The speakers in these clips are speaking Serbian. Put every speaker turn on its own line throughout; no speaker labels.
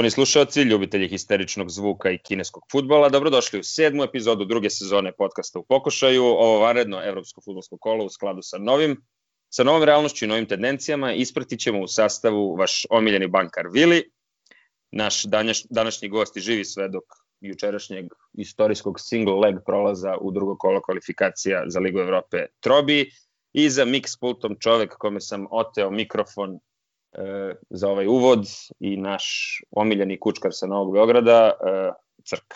Poštovani slušalci, ljubitelji histeričnog zvuka i kineskog futbola, dobrodošli u sedmu epizodu druge sezone podcasta u pokušaju. Ovo varedno evropsko futbolsko kolo u skladu sa novim sa novom realnošću i novim tendencijama ispratit ćemo u sastavu vaš omiljeni bankar Vili, naš danjaš, današnji gost i živi svedok jučerašnjeg istorijskog single leg prolaza u drugo kolo kvalifikacija za Ligu Evrope Trobi i za mix pultom čovek kome sam oteo mikrofon za ovaj uvod i naš omiljeni kučkar sa Novog Beograda, e, Crk.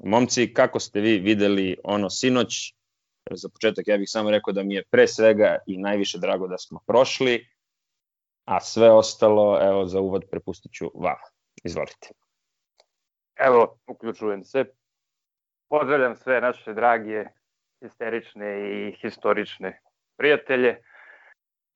Momci, kako ste vi videli ono sinoć? Za početak ja bih samo rekao da mi je pre svega i najviše drago da smo prošli, a sve ostalo, evo, za uvod prepustit ću vama. Izvolite.
Evo, uključujem se. Pozdravljam sve naše drage, histerične i historične prijatelje.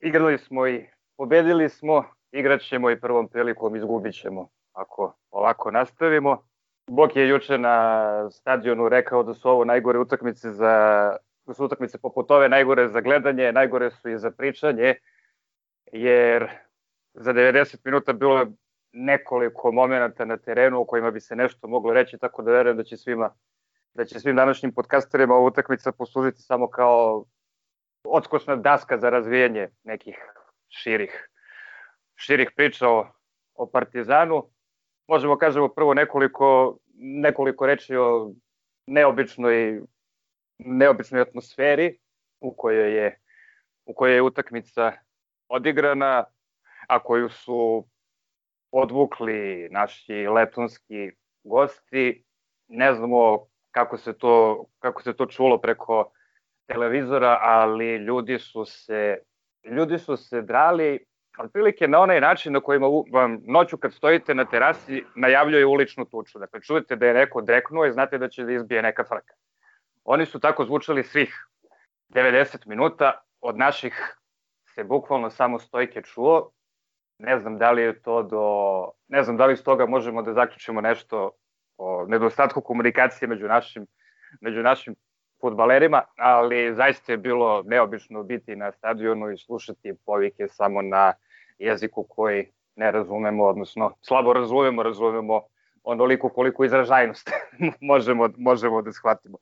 Igrali smo i pobedili smo, igraćemo i prvom prilikom izgubit ćemo ako ovako nastavimo. Bok je juče na stadionu rekao da su ovo najgore utakmice za da su utakmice poput ove najgore za gledanje, najgore su i za pričanje, jer za 90 minuta bilo nekoliko momenta na terenu u kojima bi se nešto moglo reći, tako da verujem da će svima da će svim današnjim podcasterima ova utakmica poslužiti samo kao odskočna daska za razvijanje nekih širih širih priča o, o Partizanu. Možemo kažemo prvo nekoliko nekoliko reči o neobičnoj neobičnoj atmosferi u kojoj je u kojoj je utakmica odigrana, a koju su odvukli naši letonski gosti. Ne znamo kako se to kako se to čulo preko televizora, ali ljudi su se ljudi su se drali otprilike na onaj način na kojima vam noću kad stojite na terasi najavljuje uličnu tuču. Dakle, čujete da je neko dreknuo i znate da će da izbije neka frka. Oni su tako zvučali svih 90 minuta, od naših se bukvalno samo stojke čuo. Ne znam da li je to do... Ne znam da li iz toga možemo da zaključimo nešto o nedostatku komunikacije među našim, među našim futbalerima, ali zaista je bilo neobično biti na stadionu i slušati povike samo na jeziku koji ne razumemo, odnosno slabo razumemo, razumemo onoliko koliko izražajnost možemo, možemo da shvatimo.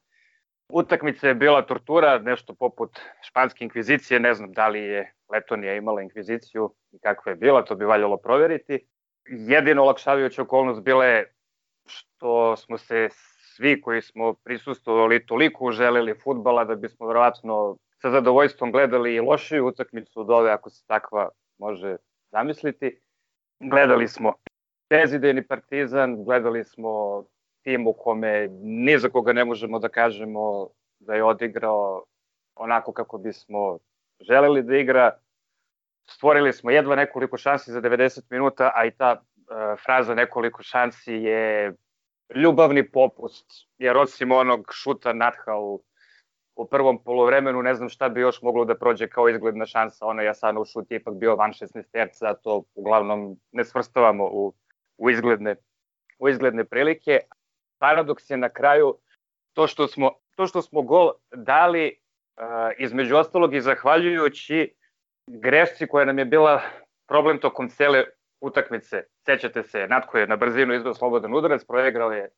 Utakmica je bila tortura, nešto poput španske inkvizicije, ne znam da li je Letonija imala inkviziciju i kakva je bila, to bi valjalo proveriti. Jedino olakšavajuća okolnost bila je što smo se svi koji smo prisustovali toliko želeli futbala da bismo verovatno sa zadovoljstvom gledali i lošiju utakmicu od ove ako se takva može zamisliti. Gledali smo bezidejni partizan, gledali smo tim u kome ni za koga ne možemo da kažemo da je odigrao onako kako bismo želeli da igra. Stvorili smo jedva nekoliko šansi za 90 minuta, a i ta e, fraza nekoliko šansi je ljubavni popust, jer osim onog šuta Natha u, u prvom polovremenu, ne znam šta bi još moglo da prođe kao izgledna šansa, ona Jasanov šut je ipak bio van 16 terca, to uglavnom ne svrstavamo u, u, izgledne, u izgledne prilike, paradoks je na kraju to što smo, to što smo gol dali uh, između ostalog i zahvaljujući grešci koja nam je bila problem tokom cele utakmice. Sećate se, Natko je na brzinu izveo slobodan udarac, proigrao je,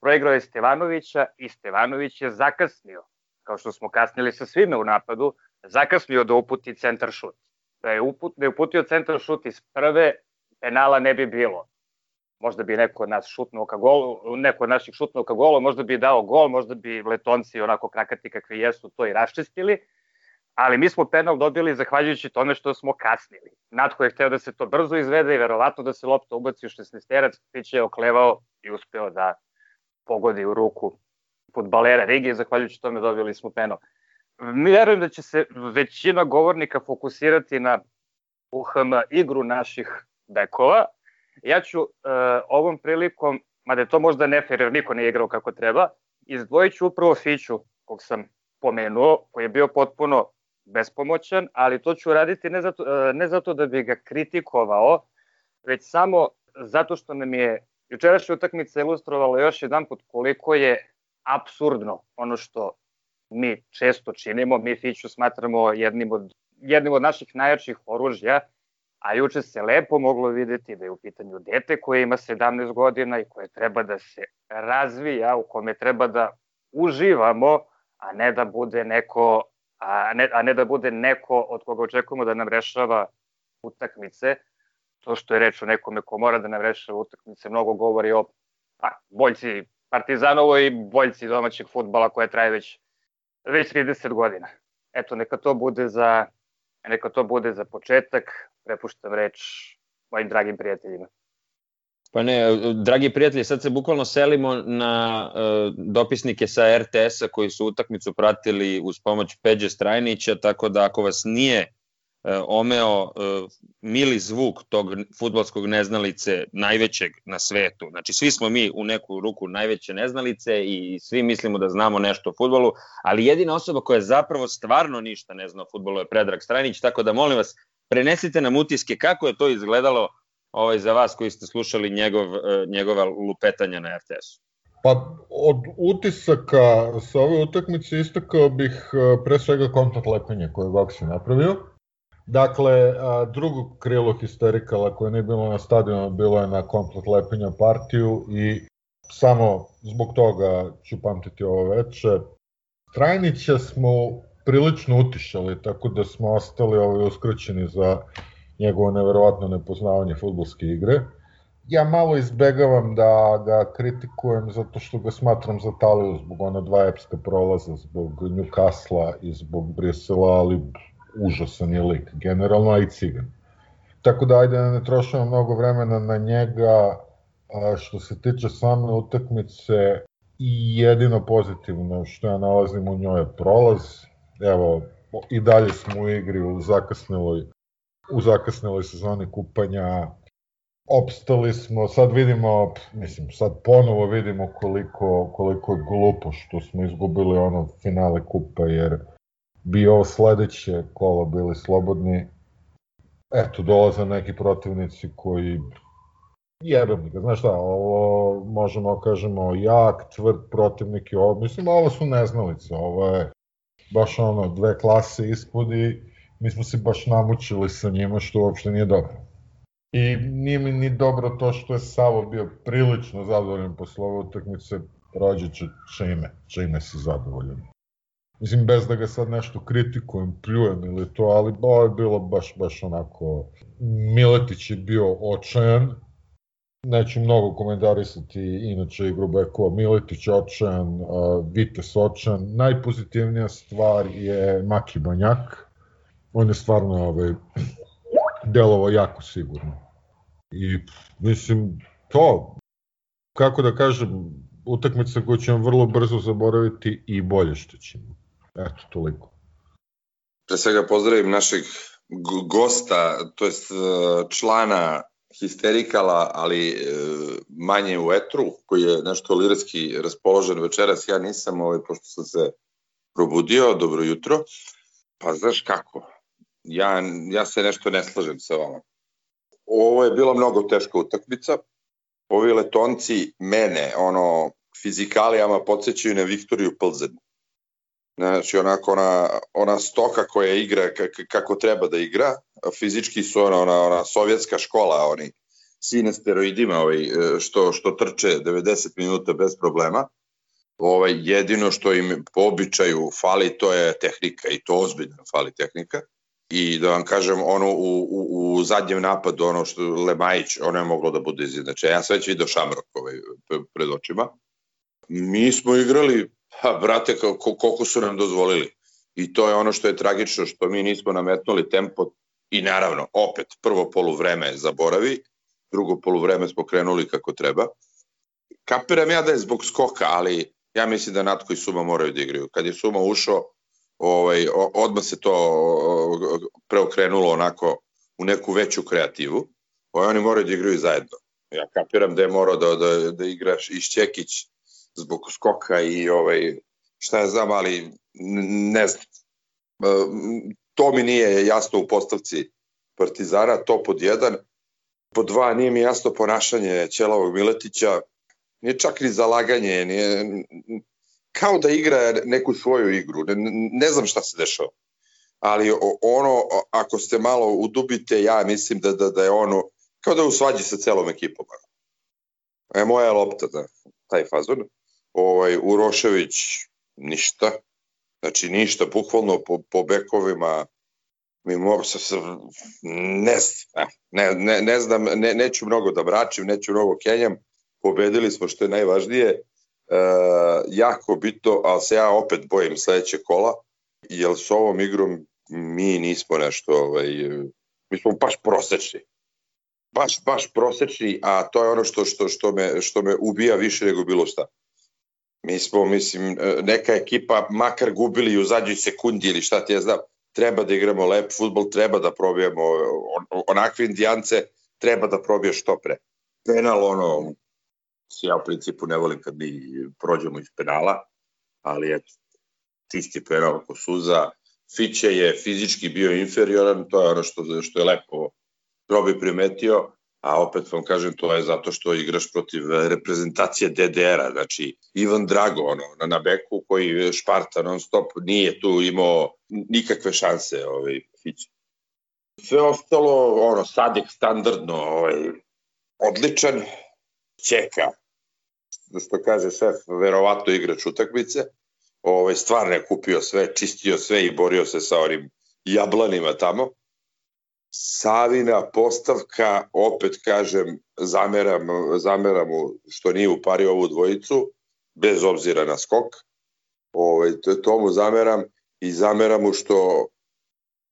proigrao je Stevanovića i Stevanović je zakasnio, kao što smo kasnili sa svime u napadu, zakasnio da uputi centar šut. Da je, uput, da je uputio centar šut iz prve, penala ne bi bilo možda bi neko od nas šutnuo ka golu, neko od naših šutnuo ka golu, možda bi dao gol, možda bi letonci onako krakati kakvi jesu to i raščistili, ali mi smo penal dobili zahvaljujući tome što smo kasnili. Natko je hteo da se to brzo izvede i verovatno da se lopta ubaci u 16-terac, Pić je oklevao i uspeo da pogodi u ruku futbalera Rigi zahvaljujući tome dobili smo penal. Mi verujem da će se većina govornika fokusirati na UHM igru naših bekova, Ja ću uh, ovom prilikom, mada je to možda nefer jer niko nije igrao kako treba, izdvojit ću upravo Fiću kog sam pomenuo, koji je bio potpuno bespomoćan, ali to ću raditi ne zato, uh, ne zato da bi ga kritikovao, već samo zato što nam je jučerašnja utakmica ilustrovala još jedan put koliko je absurdno ono što mi često činimo. Mi Fiću smatramo jednim od, jednim od naših najjačih oružja A juče se lepo moglo videti da je u pitanju dete koje ima 17 godina i koje treba da se razvija, u kome treba da uživamo, a ne da bude neko a ne, a ne da bude neko od koga očekujemo da nam rešava utakmice. To što je reč o nekome ko mora da nam rešava utakmice mnogo govori o pa, boljci Partizanovo i boljci domaćeg futbala koja traje već, već 30 godina. Eto, neka to bude za, neka to bude za početak. Prepuštam reč mojim dragim prijateljima.
Pa ne, dragi prijatelji, sad se bukvalno selimo na uh, dopisnike sa RTS-a koji su utakmicu pratili uz pomoć Peđe Strajnića, tako da ako vas nije uh, omeo uh, mili zvuk tog futbolskog neznalice najvećeg na svetu, znači svi smo mi u neku ruku najveće neznalice i svi mislimo da znamo nešto o futbolu, ali jedina osoba koja zapravo stvarno ništa ne zna o futbolu je Predrag Strajnić, tako da molim vas, prenesite nam utiske kako je to izgledalo ovaj, za vas koji ste slušali njegov, e, njegova lupetanja na RTS-u?
Pa od utisaka sa ove utakmice istakao bih e, pre svega kontakt lepenje koje je Voxi napravio. Dakle, drugo krilo histerikala koje nije bilo na stadionu, bilo je na komplet lepenja partiju i samo zbog toga ću pamtiti ovo veče. Trajnića smo prilično utišali, tako da smo ostali ovaj, uskraćeni za njegovo neverovatno nepoznavanje futbolske igre. Ja malo izbegavam da ga kritikujem zato što ga smatram za taliju zbog ona dva epska prolaza, zbog Newcastle i zbog Brisela, ali užasan je lik, generalno, i cigan. Tako da ajde da ne trošimo mnogo vremena na njega, a što se tiče same utakmice, i jedino pozitivno što ja nalazim u njoj je prolaz. Evo, i dalje smo u igri u zakasniloj u zakasneloj sezoni kupanja opstali smo, sad vidimo, mislim, sad ponovo vidimo koliko, koliko je glupo što smo izgubili ono finale kupa, jer bi ovo sledeće kolo bili slobodni. Eto, dolaze neki protivnici koji jebem ga, znaš šta, ovo možemo kažemo jak, tvrd protivnik i ovo, mislim, ovo su neznalice, ovo je baš ono dve klase ispod i mi smo se baš namučili sa njima što uopšte nije dobro. I nije mi ni dobro to što je Savo bio prilično zadovoljan posle ove utakmice, rođeće čime, čime si zadovoljan. Mislim, bez da ga sad nešto kritikujem, pljujem ili to, ali ovo je bilo baš, baš onako... Miletić je bio očajan, neću mnogo komentarisati inače igru Bekova, Miletić očajan, Vites očajan, najpozitivnija stvar je Maki Banjak, on je stvarno ovaj, delovo jako sigurno. I mislim, to, kako da kažem, utakmica koju ćemo vrlo brzo zaboraviti i bolje što ćemo. Eto, toliko.
Pre svega pozdravim našeg gosta, to jest e, člana histerikala, ali e, manje u etru, koji je nešto lirski raspoložen večeras. Ja nisam, ovaj, pošto sam se probudio, dobro jutro. Pa znaš kako, ja, ja se nešto ne slažem sa vama. Ovo je bila mnogo teška utakmica. Ovi letonci mene, ono, fizikalijama podsjećaju na Viktoriju Plzen. Znači, onako, ona, ona stoka koja igra kako treba da igra, fizički su ona, ona, ona sovjetska škola, oni sine steroidima ovaj, što, što trče 90 minuta bez problema. Ovaj, jedino što im po običaju fali, to je tehnika i to ozbiljno fali tehnika i da vam kažem, ono u, u, u zadnjem napadu, ono što Lemajić, ono je moglo da bude izjednače. Ja sam već vidio Šamrok ovaj, pred očima. Mi smo igrali, ha, brate, koliko su nam dozvolili. I to je ono što je tragično, što mi nismo nametnuli tempo i naravno, opet, prvo poluvreme zaboravi, drugo poluvreme smo krenuli kako treba. Kapiram ja da je zbog skoka, ali ja mislim da Natko i Suma moraju da igraju. Kad je Suma ušao, ovaj, odmah se to preokrenulo onako u neku veću kreativu. Ovaj, oni moraju da igraju zajedno. Ja kapiram da je morao da, da, da igraš i Šćekić zbog skoka i ovaj, šta je znam, ali ne znam. To mi nije jasno u postavci Partizana, to pod jedan. Pod dva, nije mi jasno ponašanje Ćelavog Miletića, nije čak ni zalaganje, nije, kao da igra neku svoju igru. Ne, ne znam šta se dešava. ali ono, ako ste malo udubite, ja mislim da, da, da je ono, kao da je u svađi sa celom ekipom. E, moja lopta, da, taj fazon. Ovaj, Urošević, ništa. Znači, ništa, bukvalno po, po bekovima, mi mogu sa ne, ne, ne, ne znam, ne, neću mnogo da bračim, neću mnogo kenjam, pobedili smo što je najvažnije, jako bitno, ali se ja opet bojim sledeće kola, jer s ovom igrom mi nismo nešto, ovaj, mi smo baš prosečni. Baš, baš prosečni, a to je ono što, što, što, me, što me ubija više nego bilo šta. Mi smo, mislim, neka ekipa, makar gubili u zadnjoj sekundi ili šta ti ja znam, treba da igramo lep futbol, treba da probijemo on, onakve indijance, treba da probije što pre. Penal, ono, ja u principu ne volim kad mi prođemo iz penala, ali eto, čisti penal oko suza, Fiće je fizički bio inferioran, to je ono što, što je lepo Robi primetio, a opet vam kažem, to je zato što igraš protiv reprezentacije DDR-a, znači Ivan Drago, ono, na, na beku koji šparta non stop, nije tu imao nikakve šanse ovaj, Fiće. Sve ostalo, ono, Sadik standardno, ovaj, odličan, čeka, što kaže šef, verovatno igrač utakmice, ovaj, stvarno je kupio sve, čistio sve i borio se sa onim jablanima tamo. Savina postavka, opet kažem, zameram, zameram što nije upario ovu dvojicu, bez obzira na skok. Ovaj, to, mu zameram i zameram mu što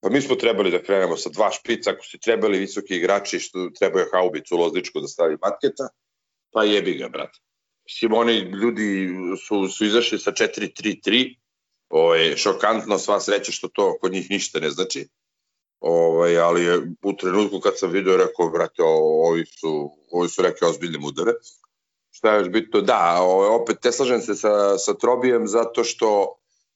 Pa mi smo trebali da krenemo sa dva špica, ako su trebali visoki igrači, što trebaju haubicu lozličku da stavi matketa, pa jebi ga, brate. Mislim, oni ljudi su, su izašli sa 4-3-3, ovaj, šokantno sva sreća što to kod njih ništa ne znači. Ovaj, ali u trenutku kad sam vidio rekao, brate, ovi su, ovi su rekli ozbiljne mudare. Šta je još bitno? Da, ovaj, opet te slažem se sa, sa Trobijem zato što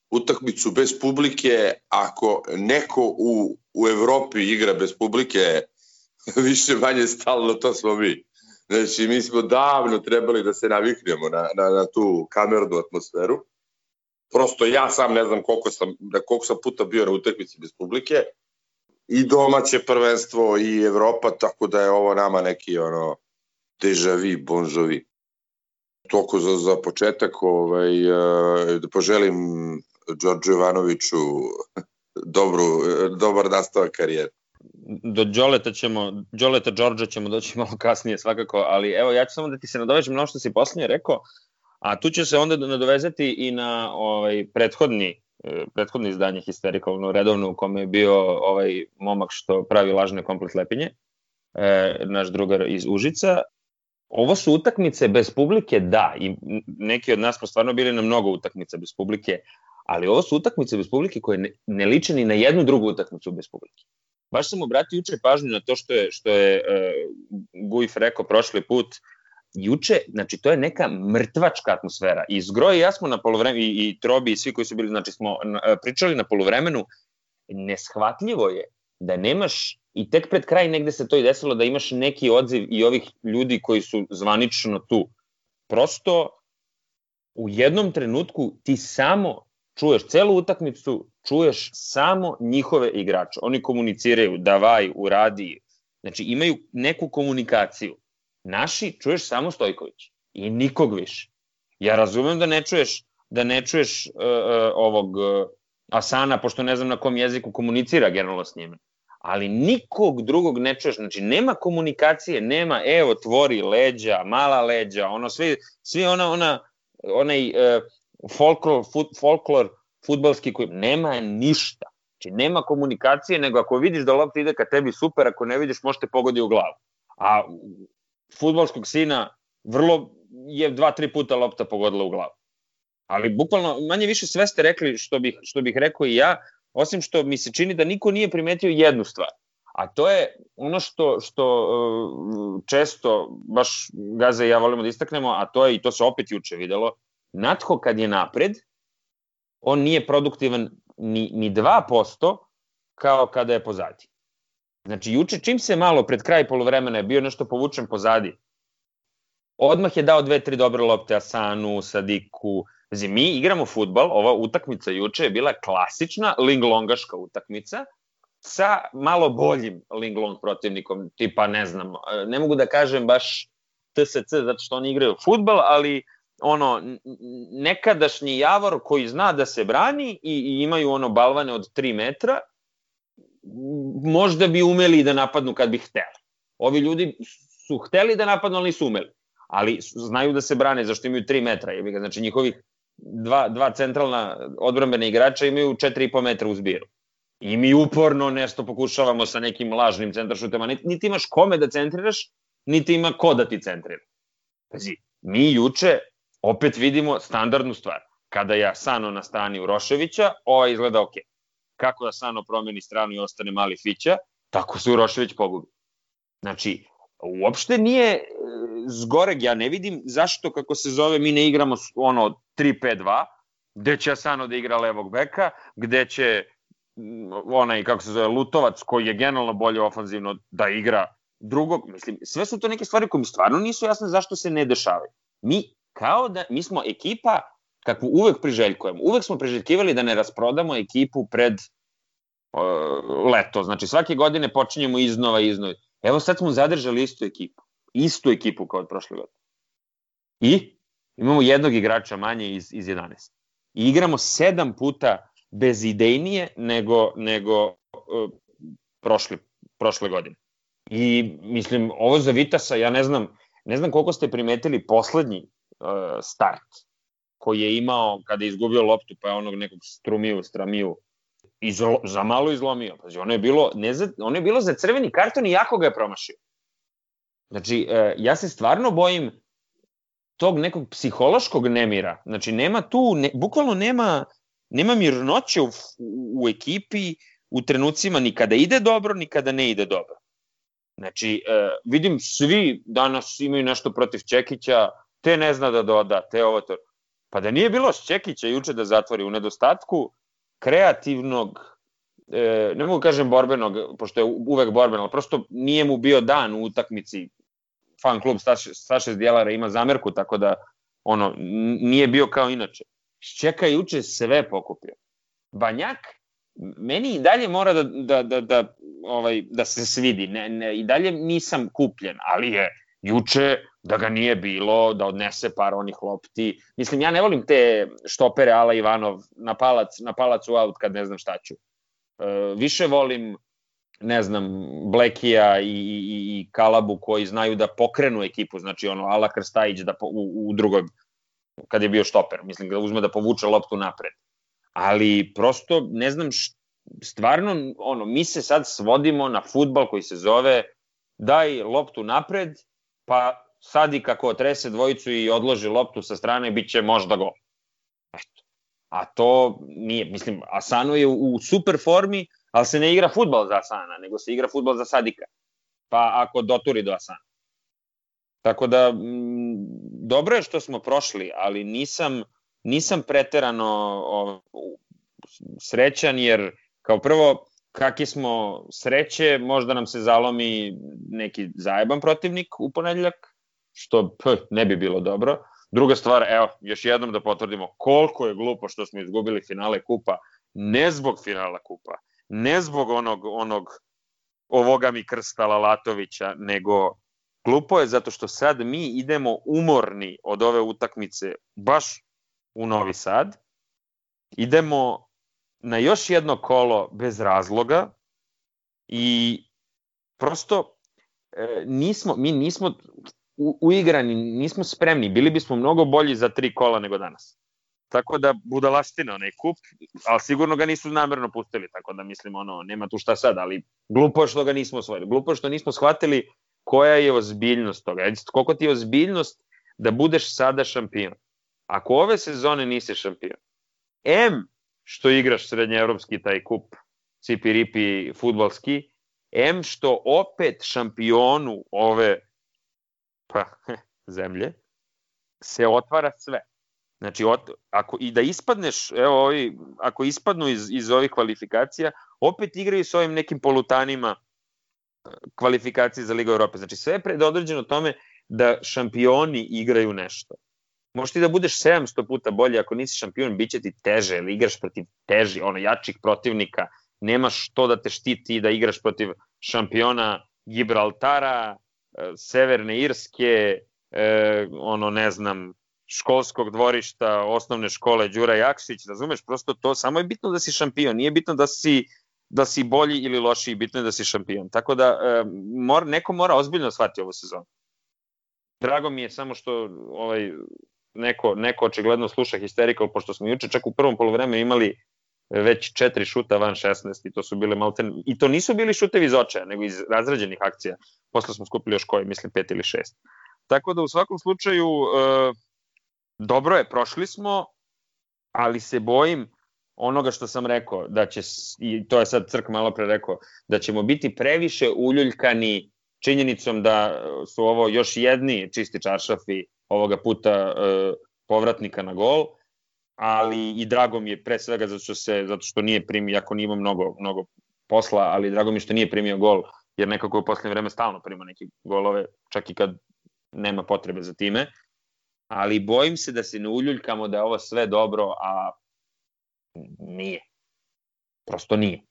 utakmicu bez publike, ako neko u, u Evropi igra bez publike, više manje stalno, to smo mi. Znači, mi smo davno trebali da se naviknemo na, na, na tu kamernu atmosferu. Prosto ja sam ne znam koliko sam, da koliko sam puta bio na utakmici bez publike. I domaće prvenstvo i Evropa, tako da je ovo nama neki ono deja vu, bon jovi. Toko za, za početak, ovaj, eh, da poželim Đorđu Jovanoviću dobru, dobar nastavak karijere
do Đoleta ćemo, Đoleta Đorđa ćemo doći malo kasnije svakako, ali evo ja ću samo da ti se nadovežem na što si poslednje rekao, a tu će se onda nadovezati i na ovaj prethodni e, prethodno izdanje Histerikalno redovno u kome je bio ovaj momak što pravi lažne komplet lepinje, e, naš drugar iz Užica. Ovo su utakmice bez publike, da, i neki od nas smo stvarno bili na mnogo utakmica bez publike, ali ovo su utakmice bez publike koje ne, ne liče ni na jednu drugu utakmicu bez publike baš sam obratio juče pažnju na to što je, što je uh, Gujf rekao prošli put, juče, znači to je neka mrtvačka atmosfera. I Zgroj i ja smo na polovremenu, i, i Trobi i svi koji su bili, znači smo na, pričali na polovremenu, neshvatljivo je da nemaš, i tek pred kraj negde se to i desilo, da imaš neki odziv i ovih ljudi koji su zvanično tu. Prosto, u jednom trenutku ti samo čuješ celu utakmicu, čuješ samo njihove igrače. Oni komuniciraju, davaj, uradi, znači imaju neku komunikaciju. Naši čuješ samo Stojković i nikog više. Ja razumem da ne čuješ da ne čuješ uh, ovog uh, Asana, pošto ne znam na kom jeziku komunicira generalno s njime. Ali nikog drugog ne čuješ, znači nema komunikacije, nema evo tvori leđa, mala leđa, ono svi, svi ona, ona, onaj uh, folklor, fut, folklor futbalski koji nema ništa. Znači, nema komunikacije, nego ako vidiš da lopta ide ka tebi, super, ako ne vidiš, možete pogodi u glavu. A futbalskog sina vrlo je dva, tri puta lopta pogodila u glavu. Ali bukvalno, manje više sve ste rekli što bih, što bih rekao i ja, osim što mi se čini da niko nije primetio jednu stvar. A to je ono što, što uh, često, baš Gaza i ja volimo da istaknemo, a to je, i to se opet juče videlo, Natho kad je napred, on nije produktivan ni, ni 2% kao kada je pozadi. Znači, juče čim se malo pred kraj polovremena je bio nešto povučen pozadi, odmah je dao dve, tri dobre lopte Asanu, Sadiku, Znači, mi igramo futbal, ova utakmica juče je bila klasična linglongaška utakmica, sa malo boljim linglong protivnikom, tipa, ne znam, ne mogu da kažem baš TSC zato što oni igraju futbal, ali ono, nekadašnji Javor koji zna da se brani i, i imaju ono balvane od 3 metra, možda bi umeli da napadnu kad bi hteli. Ovi ljudi su hteli da napadnu, ali nisu umeli. Ali znaju da se brane, zašto imaju 3 metra. Znači njihovih dva, dva centralna odbrambena igrača imaju 4,5 metra u zbiru. I mi uporno nešto pokušavamo sa nekim lažnim centrašutama. Niti imaš kome da centriraš, niti ima ko da ti centrira. Pazi, mi juče opet vidimo standardnu stvar. Kada je Asano na strani Uroševića, ova izgleda ok. Kako Asano promeni stranu i ostane mali Fića, tako se Urošević pogubi. Znači, uopšte nije e, zgoreg, ja ne vidim zašto kako se zove mi ne igramo ono 3-5-2, gde će Asano da igra levog beka, gde će onaj, kako se zove, Lutovac, koji je generalno bolje ofanzivno, da igra drugog, mislim, sve su to neke stvari koje mi stvarno nisu jasne zašto se ne dešavaju. Mi kao da, mi smo ekipa kakvu uvek priželjkujemo. Uvek smo priželjkivali da ne rasprodamo ekipu pred uh, leto. Znači svake godine počinjemo iznova iznova. Evo sad smo zadržali istu ekipu. Istu ekipu kao od prošle godine. I imamo jednog igrača manje iz, iz 11. I igramo sedam puta bezidejnije nego, nego uh, prošle, prošle godine. I mislim, ovo za Vitasa, ja ne znam, ne znam koliko ste primetili poslednji start koji je imao kada je izgubio loptu, pa je onog nekog strumiju, stramiju, izlo, za malo izlomio. Znači, ono je bilo, ne za, ono je bilo za crveni karton i jako ga je promašio. Znači, uh, ja se stvarno bojim tog nekog psihološkog nemira. Znači, nema tu, ne, bukvalno nema, nema mirnoće u, u, u ekipi u trenucima ni kada ide dobro, ni kada ne ide dobro. Znači, e, vidim svi danas imaju nešto protiv Čekića, te ne zna da doda, te ovo to. Pa da nije bilo Čekića juče da zatvori u nedostatku kreativnog, e, ne mogu kažem borbenog, pošto je uvek borben, ali prosto nije mu bio dan u utakmici. Fan klub Staše Zdjelara ima zamerku, tako da ono, nije bio kao inače. Čeka juče sve pokupio. Banjak meni i dalje mora da, da, da, da, ovaj, da se svidi. Ne, ne, I dalje nisam kupljen, ali je juče da ga nije bilo, da odnese par onih lopti. Mislim, ja ne volim te štopere Ala Ivanov na palac, na palacu out kad ne znam šta ću. E, više volim ne znam, Blekija i, i, i Kalabu koji znaju da pokrenu ekipu, znači ono, Ala Krstajić da po, u, u drugoj, kad je bio štoper, mislim da uzme da povuče loptu napred ali prosto ne znam š, stvarno ono mi se sad svodimo na futbal koji se zove daj loptu napred pa sadi kako trese dvojicu i odloži loptu sa strane biće možda gol. Eto. A to nije, mislim, Asano je u, u super formi, ali se ne igra futbal za Asana, nego se igra futbal za Sadika. Pa ako doturi do Asana. Tako da, m, dobro je što smo prošli, ali nisam, nisam preterano o, srećan jer kao prvo kakvi smo sreće, možda nam se zalomi neki zajeban protivnik u ponedljak, što p, ne bi bilo dobro. Druga stvar, evo, još jednom da potvrdimo koliko je glupo što smo izgubili finale kupa, ne zbog finala kupa, ne zbog onog, onog ovoga mi krsta Lalatovića, nego glupo je zato što sad mi idemo umorni od ove utakmice baš u Novi Sad. Idemo na još jedno kolo bez razloga i prosto e, nismo, mi nismo u, uigrani, nismo spremni, bili bismo mnogo bolji za tri kola nego danas. Tako da budalaština onaj kup, ali sigurno ga nisu namerno pustili, tako da mislim ono, nema tu šta sad, ali glupo što ga nismo osvojili. Glupo što nismo shvatili koja je ozbiljnost toga. Koliko ti je ozbiljnost da budeš sada šampion. Ako ove sezone nisi šampion, M što igraš srednjeevropski taj kup cipi-ripi futbalski, M što opet šampionu ove pa, zemlje se otvara sve. Znači, ot, ako, i da ispadneš, evo, ovi, ako ispadnu iz, iz ovih kvalifikacija, opet igraju s ovim nekim polutanima e, kvalifikacije za Ligu Europe. Znači, sve je predodređeno tome da šampioni igraju nešto. Možeš ti da budeš 700 puta bolji ako nisi šampion, bit će ti teže, ili igraš protiv teži, ono, jačih protivnika, nemaš to da te štiti da igraš protiv šampiona Gibraltara, e, Severne Irske, e, ono, ne znam, školskog dvorišta, osnovne škole Đura Jakšić, razumeš, prosto to, samo je bitno da si šampion, nije bitno da si da si bolji ili lošiji, bitno je da si šampion. Tako da e, mora, neko mora ozbiljno shvati ovu sezonu. Drago mi je samo što ovaj neko, neko očigledno sluša Hysterical, pošto smo juče čak u prvom polovremenu imali već četiri šuta van 16 i to su bile malte, i to nisu bili šutevi iz očaja, nego iz razrađenih akcija. Posle smo skupili još koji, mislim pet ili šest. Tako da u svakom slučaju e, dobro je, prošli smo, ali se bojim onoga što sam rekao, da će, i to je sad Crk malo pre rekao, da ćemo biti previše uljuljkani činjenicom da su ovo još jedni čisti čaršafi ovoga puta e, povratnika na gol, ali i drago mi je pre svega zato što se zato što nije primio, ako nije imao mnogo mnogo posla, ali drago mi je što nije primio gol, jer nekako u poslednje vreme stalno prima neke golove, čak i kad nema potrebe za time. Ali bojim se da se ne uljuljkamo da je ovo sve dobro, a nije. Prosto nije.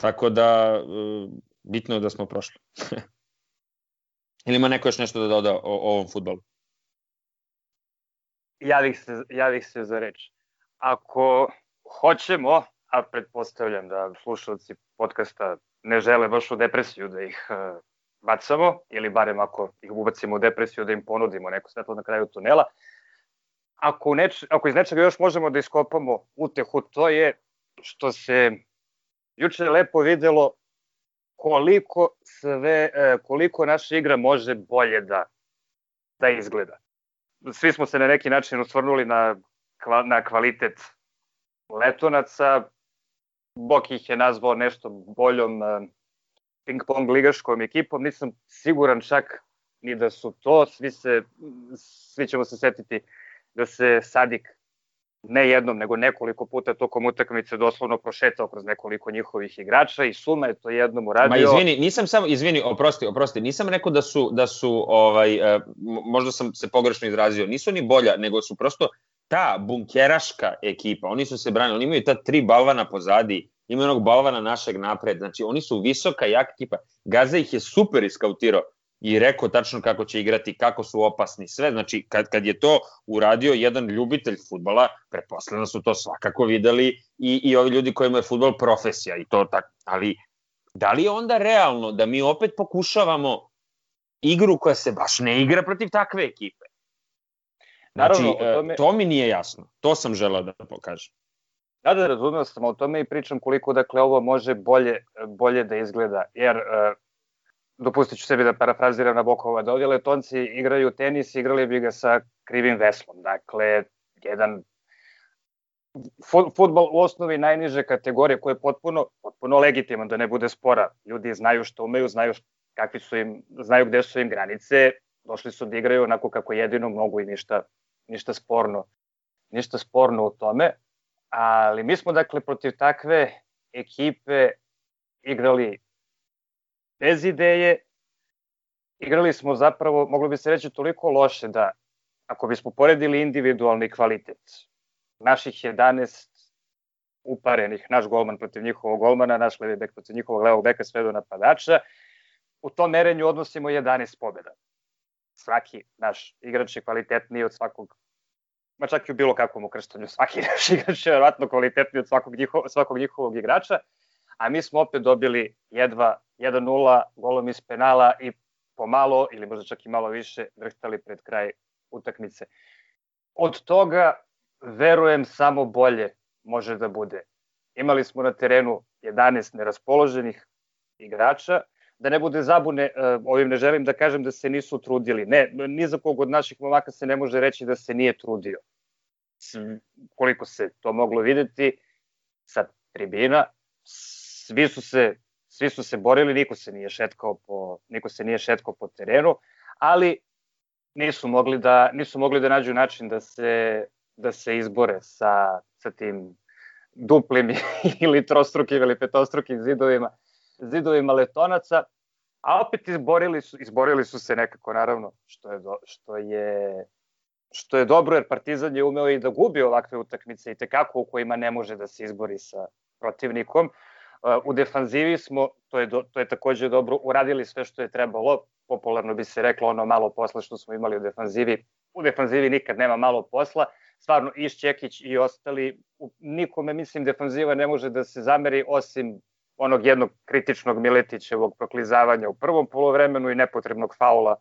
Tako da, e, bitno je da smo prošli. Ili ima neko još nešto da doda o, o ovom futbolu?
Javih se, javih se za reč. Ako hoćemo, a pretpostavljam da slušalci podcasta ne žele baš u depresiju da ih uh, bacamo, ili barem ako ih ubacimo u depresiju da im ponudimo neko svetlo na kraju tunela, ako, neč, ako iz nečega još možemo da iskopamo utehu, to je što se juče lepo videlo koliko sve, e, koliko naša igra može bolje da, da izgleda svi smo se na neki način osvrnuli na, na kvalitet letonaca. Bok ih je nazvao nešto boljom uh, ping-pong ligaškom ekipom. Nisam siguran čak ni da su to. Svi, se, svi ćemo se setiti da se Sadik ne jednom, nego nekoliko puta tokom utakmice doslovno prošetao kroz nekoliko njihovih igrača i Suma je to jednom uradio.
Ma izvini, nisam samo, izvini, oprosti, oprosti, nisam rekao da su, da su ovaj, e, možda sam se pogrešno izrazio, nisu ni bolja, nego su prosto ta bunkeraška ekipa, oni su se branili, oni imaju ta tri balvana pozadi, imaju onog balvana našeg napred, znači oni su visoka, jaka ekipa, Gaza ih je super iskautirao, i rekao tačno kako će igrati, kako su opasni, sve. Znači, kad, kad je to uradio jedan ljubitelj futbala, pretpostavljeno su to svakako videli i, i ovi ljudi kojima je futbol profesija i to tako. Ali, da li je onda realno da mi opet pokušavamo igru koja se baš ne igra protiv takve ekipe? Znači, Naravno, e, tome... to mi nije jasno. To sam želeo da pokažem.
Da, da, razumeo sam o tome i pričam koliko, dakle, ovo može bolje, bolje da izgleda, jer uh, dopustit ću sebi da parafraziram na Bokova, da ovdje letonci igraju tenis, igrali bi ga sa krivim veslom. Dakle, jedan futbol u osnovi najniže kategorije koje je potpuno, potpuno legitiman, da ne bude spora. Ljudi znaju što umeju, znaju kakvi su im, znaju gde su im granice, došli su da igraju onako kako jedino mogu i ništa, ništa sporno ništa sporno u tome, ali mi smo dakle protiv takve ekipe igrali bez ideje, igrali smo zapravo, moglo bi se reći, toliko loše da ako bismo poredili individualni kvalitet naših 11 uparenih, naš golman protiv njihovog golmana, naš levi bek protiv njihovog levog beka, sve do napadača, u tom merenju odnosimo 11 pobjeda. Svaki naš igrač je kvalitetniji od svakog ma čak i u bilo kakvom ukrštanju, svaki naš igrač je verovatno kvalitetniji od svakog, njiho, svakog njihovog igrača, a mi smo opet dobili jedva 1-0 golom iz penala i pomalo, ili možda čak i malo više, vrhtali pred kraj utakmice. Od toga, verujem, samo bolje može da bude. Imali smo na terenu 11 neraspoloženih igrača, da ne bude zabune, e, ovim ne želim da kažem da se nisu trudili. Ne, ni za kog od naših momaka se ne može reći da se nije trudio. Koliko se to moglo videti sa tribina, svi su se svi su se borili, niko se nije šetkao po niko se nije šetkao po terenu, ali nisu mogli da nisu mogli da nađu način da se da se izbore sa sa tim duplim ili trostrukim ili petostrukim zidovima zidovima letonaca, a opet izborili su izborili su se nekako naravno što je do, što je što je dobro jer Partizan je umeo i da gubi ovakve utakmice i tekako u kojima ne može da se izbori sa protivnikom. U defanzivi smo, to je, do, to je takođe dobro, uradili sve što je trebalo, popularno bi se reklo ono malo posla što smo imali u defanzivi. U defanzivi nikad nema malo posla, stvarno Išćekić i ostali, nikome mislim defanziva ne može da se zameri osim onog jednog kritičnog Miletićevog proklizavanja u prvom polovremenu i nepotrebnog faula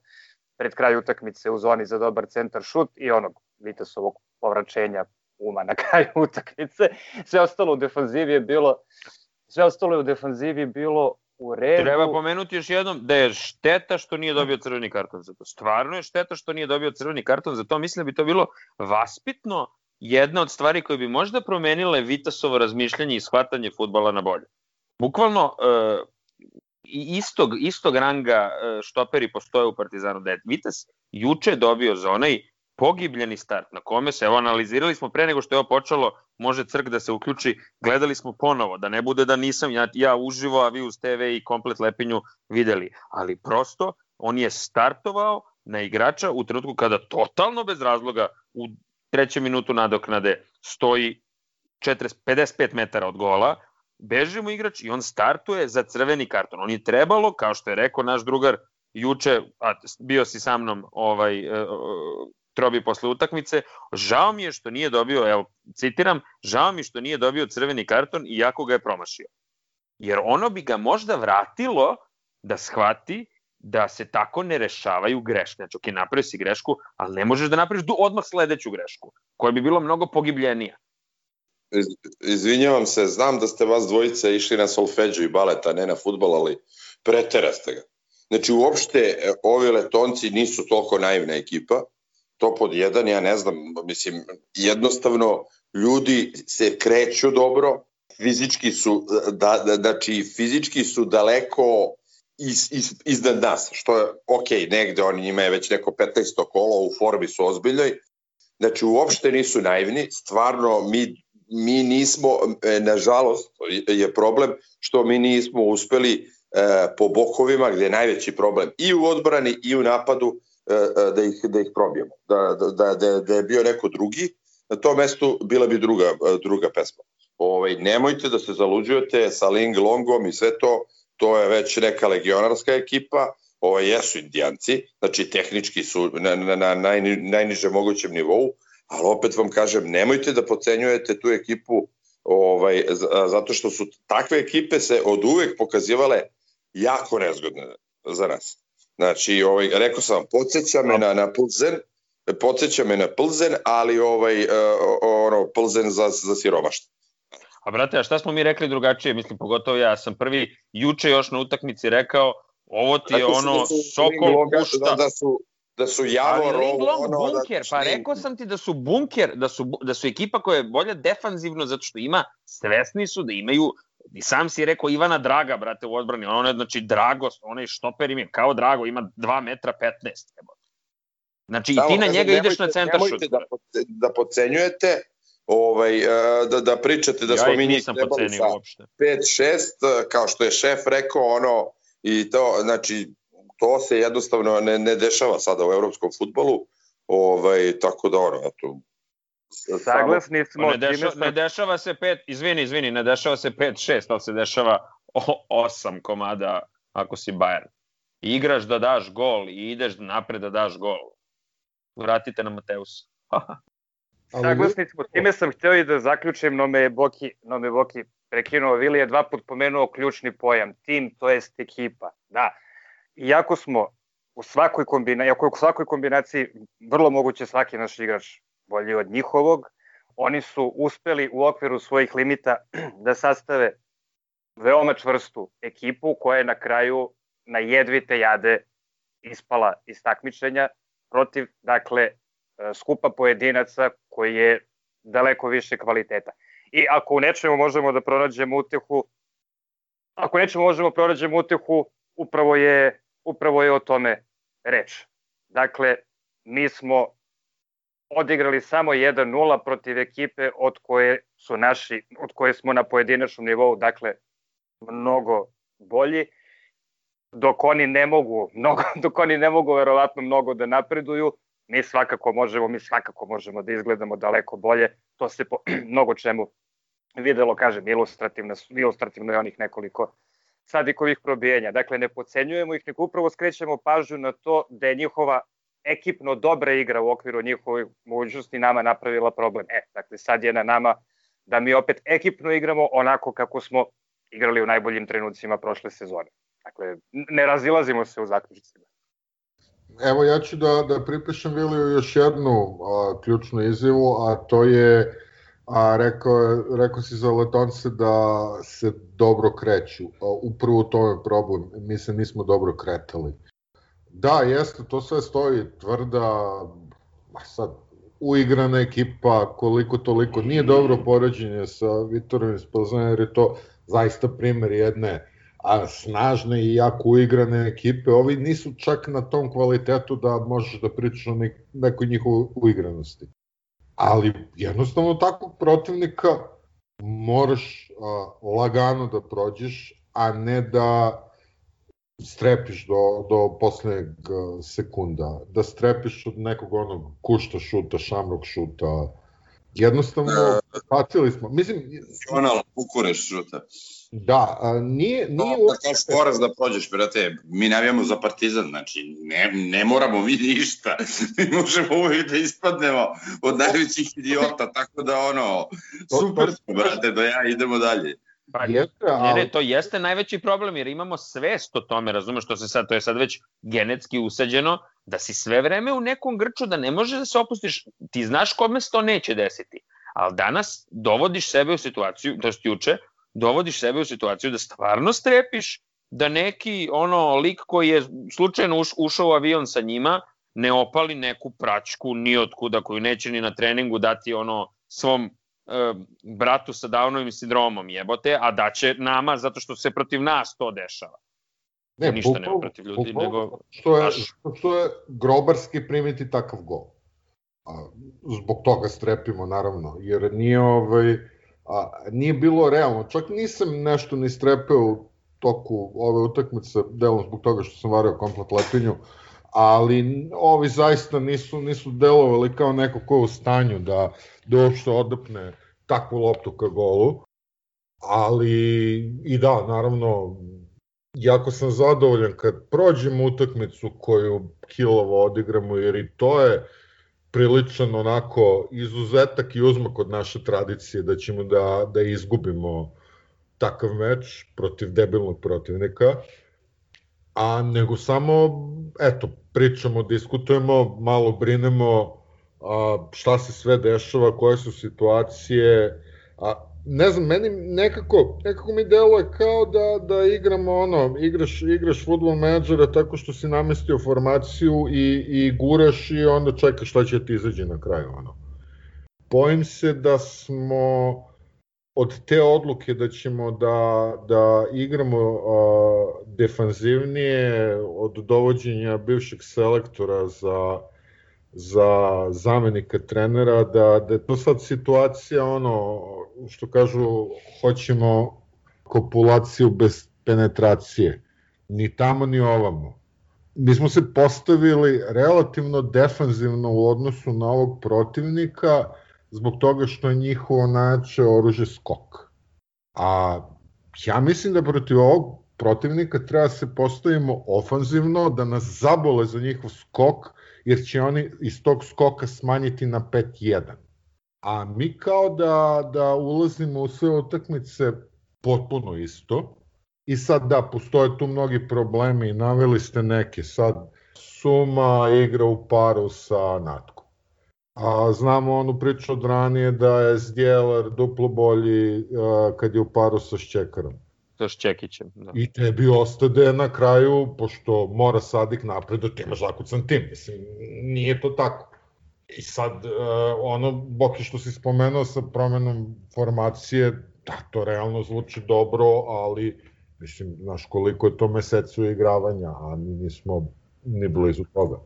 pred kraj utakmice u zoni za dobar centar šut i onog Vitesovog povraćenja uma na kraju utakmice. Sve ostalo u defanzivi je bilo sve ostalo je u defanzivi bilo u redu.
Treba pomenuti još jednom da je šteta što nije dobio crveni karton za to. Stvarno je šteta što nije dobio crveni karton za to. Mislim da bi to bilo vaspitno jedna od stvari koje bi možda promenile Vitasovo razmišljanje i shvatanje futbala na bolje. Bukvalno, uh, istog, istog ranga uh, štoperi postoje u Partizanu. Da Vitas juče dobio za onaj pogibljeni start na kome se, evo analizirali smo pre nego što je ovo počelo, može crk da se uključi, gledali smo ponovo, da ne bude da nisam ja, ja uživo, a vi uz TV i komplet lepinju videli, ali prosto on je startovao na igrača u trenutku kada totalno bez razloga u trećem minutu nadoknade stoji 40, 55 metara od gola, beži mu igrač i on startuje za crveni karton. On je trebalo, kao što je rekao naš drugar juče, a bio si sa mnom ovaj, e, trobi posle utakmice, žao mi je što nije dobio, evo, citiram, žao mi što nije dobio crveni karton iako ga je promašio. Jer ono bi ga možda vratilo da shvati da se tako ne rešavaju greške. Znači, ok, napravio si grešku, ali ne možeš da napraviš odmah sledeću grešku, koja bi bilo mnogo pogibljenija.
Iz, izvinjavam se, znam da ste vas dvojica išli na solfeđu i baleta, ne na futbol, ali preteraste ga. Znači, uopšte e, ovi letonci nisu toliko naivna ekipa, to pod jedan, ja ne znam, mislim, jednostavno ljudi se kreću dobro, fizički su, da, da, znači fizički su daleko iz, iz, iznad nas, što je ok, negde oni njima je već neko 15. kolo, u formi su ozbiljnoj, znači uopšte nisu naivni, stvarno mi, mi nismo, e, nažalost je problem što mi nismo uspeli e, po bokovima gde je najveći problem i u odbrani i u napadu da ih, da ih probijemo. Da, da, da, da je bio neko drugi, na tom mestu bila bi druga, e, druga pesma. Ovaj, nemojte da se zaluđujete sa Ling Longom i sve to, to je već neka legionarska ekipa, ovo jesu indijanci, znači tehnički su na, na, na najni, najnižem mogućem nivou, ali opet vam kažem, nemojte da pocenjujete tu ekipu ovaj, zato što su takve ekipe se od uvek pokazivale jako nezgodne za nas. Znači, ovaj, rekao sam vam, podsjeća me na, na Plzen, podsjeća me na Plzen, ali ovaj, uh, ono, Plzen za, za siromaštvo.
A brate, a šta smo mi rekli drugačije? Mislim, pogotovo ja sam prvi juče još na utakmici rekao, ovo ti je ono da Sokol pušta.
Da, da su da su Javor
Ali ovo ono bunker, da, pa rekao sam ti da su bunker, da su da su ekipa koja je bolja defanzivno zato što ima svesni su da imaju I sam si rekao Ivana Draga, brate, u odbrani. Ono je, znači, Drago, onaj štoper im je kao Drago, ima 2 metra 15. Znači, Samo, i ti na njega ideš na centar šut.
Nemojte da, da pocenjujete, ovaj, e, da, da pričate da ja smo mi njih trebali sa 5-6, kao što je šef rekao, ono, i to, znači, to se jednostavno ne, ne dešava sada u evropskom futbolu, ovaj, tako da ono, eto,
Saglasni smo.
Ne, deša, ne dešava se pet, izvini, izvini, ne dešava se 5-6, ali se dešava 8 komada ako si Bayern. I igraš da daš gol i ideš napred da daš gol. Vratite na Mateus.
Saglasni smo, time sam hteo i da zaključim, no me Boki, no me Boki prekinuo, Vili je dva put pomenuo ključni pojam, tim, to jest ekipa. Da, iako smo u svakoj kombinaciji, iako u svakoj kombinaciji vrlo moguće svaki naš igrač bolji od njihovog. Oni su uspeli u okviru svojih limita da sastave veoma čvrstu ekipu koja je na kraju na jedvite jade ispala iz takmičenja protiv, dakle, skupa pojedinaca koji je daleko više kvaliteta. I ako u nečemu možemo da pronađemo utehu, ako nečemu možemo da pronađemo utehu, upravo je, upravo je o tome reč. Dakle, mi smo odigrali samo 1-0 protiv ekipe od koje su naši, od koje smo na pojedinačnom nivou, dakle, mnogo bolji, dok oni ne mogu, mnogo, dok oni ne mogu verovatno mnogo da napreduju, mi svakako možemo, mi svakako možemo da izgledamo daleko bolje, to se po mnogo čemu videlo, kažem, ilustrativno, ilustrativno je onih nekoliko sadikovih probijenja. Dakle, ne pocenjujemo ih, nego upravo skrećemo pažnju na to da je njihova ekipno dobra igra u okviru njihovih mogućnosti nama napravila problem. E, dakle, sad je na nama da mi opet ekipno igramo onako kako smo igrali u najboljim trenucima prošle sezone. Dakle, ne razilazimo se u zaključicima.
Evo ja ću da, da pripišem Viliju još jednu a, ključnu izjavu, a to je a rekao, rekao si za Letonce da se dobro kreću. A, upravo u tome problem. Mi se nismo dobro kretali. Da, jeste, to sve stoji tvrda, sad, uigrana ekipa, koliko toliko, nije dobro poređenje sa Vitorom iz Plzana, jer je to zaista primer jedne a snažne i jako uigrane ekipe, ovi nisu čak na tom kvalitetu da možeš da pričaš o nekoj njihovoj uigranosti. Ali jednostavno takvog protivnika moraš a, lagano da prođeš, a ne da strepiš do, do poslednjeg sekunda, da strepiš od nekog onog kušta šuta, šamrok šuta, jednostavno patili smo. Mislim,
Jonal, Bukureš šuta.
Da, a, nije... nije
no, da šporaz da prođeš, brate, mi navijamo za partizan, znači ne, ne moramo mi ništa, mi možemo uvijek da ispadnemo od najvećih idiota, tako da ono, super smo, brate, da ja idemo dalje.
Pa, jeste, ali... ne, ne, to jeste najveći problem, jer imamo svest o tome, razumeš što se sad, to je sad već genetski usađeno, da si sve vreme u nekom grču, da ne možeš da se opustiš, ti znaš kome se to neće desiti, ali danas dovodiš sebe u situaciju, to je juče, dovodiš sebe u situaciju da stvarno strepiš da neki ono lik koji je slučajno uš, ušao u avion sa njima ne opali neku pračku ni od kuda koju neće ni na treningu dati ono svom bratu sa Downovim sindromom jebote, a da će nama zato što se protiv nas to dešava. Ne, ništa nema protiv ljudi,
bukval,
nego...
Što je, što je grobarski primiti takav gol. A, zbog toga strepimo, naravno, jer nije ovaj a, nije bilo realno. Čak nisam nešto ni strepeo u toku ove utakmice, delom zbog toga što sam vario komplet lepinju, ali ovi zaista nisu, nisu delovali kao neko ko je u stanju da, da uopšte takvu loptu ka golu. Ali i da, naravno, jako sam zadovoljan kad prođemo utakmicu koju kilovo odigramo, jer i to je priličan onako izuzetak i uzmak od naše tradicije da ćemo da, da izgubimo takav meč protiv debilnog protivnika, a nego samo, eto, pričamo, diskutujemo, malo brinemo a, šta se sve dešava, koje su situacije, a ne znam, meni nekako, nekako mi deluje kao da, da igramo ono, igraš, igraš futbol menadžera tako što si namestio formaciju i, i guraš i onda čekaš šta će ti izađe na kraju. Ono. Bojim se da smo od te odluke da ćemo da, da igramo a, defanzivnije od dovođenja bivšeg selektora za za zamenika trenera, da, da je to sad situacija ono, što kažu, hoćemo kopulaciju bez penetracije. Ni tamo, ni ovamo. Mi smo se postavili relativno defanzivno u odnosu na ovog protivnika, zbog toga što je njihovo najjače oružje skok. A ja mislim da protiv ovog protivnika treba da se postavimo ofanzivno, da nas zabole za njihov skok, jer će oni iz tog skoka smanjiti na 5-1. A mi kao da, da ulazimo u sve utakmice potpuno isto. I sad da, postoje tu mnogi problemi naveli ste neke. Sad Suma igra u paru sa Natkom. A znamo onu priču od ranije da je Zdjelar duplo bolji a, kad je u paru sa Šćekarom
sa Šćekićem.
Da. I tebi ostade na kraju, pošto mora Sadik napred, da ti imaš zakucan tim. Mislim, nije to tako. I sad, uh, ono, Boki što si spomenuo sa promenom formacije, da, to realno zvuči dobro, ali, mislim, znaš koliko je to mesecu igravanja, a mi nismo ni blizu toga.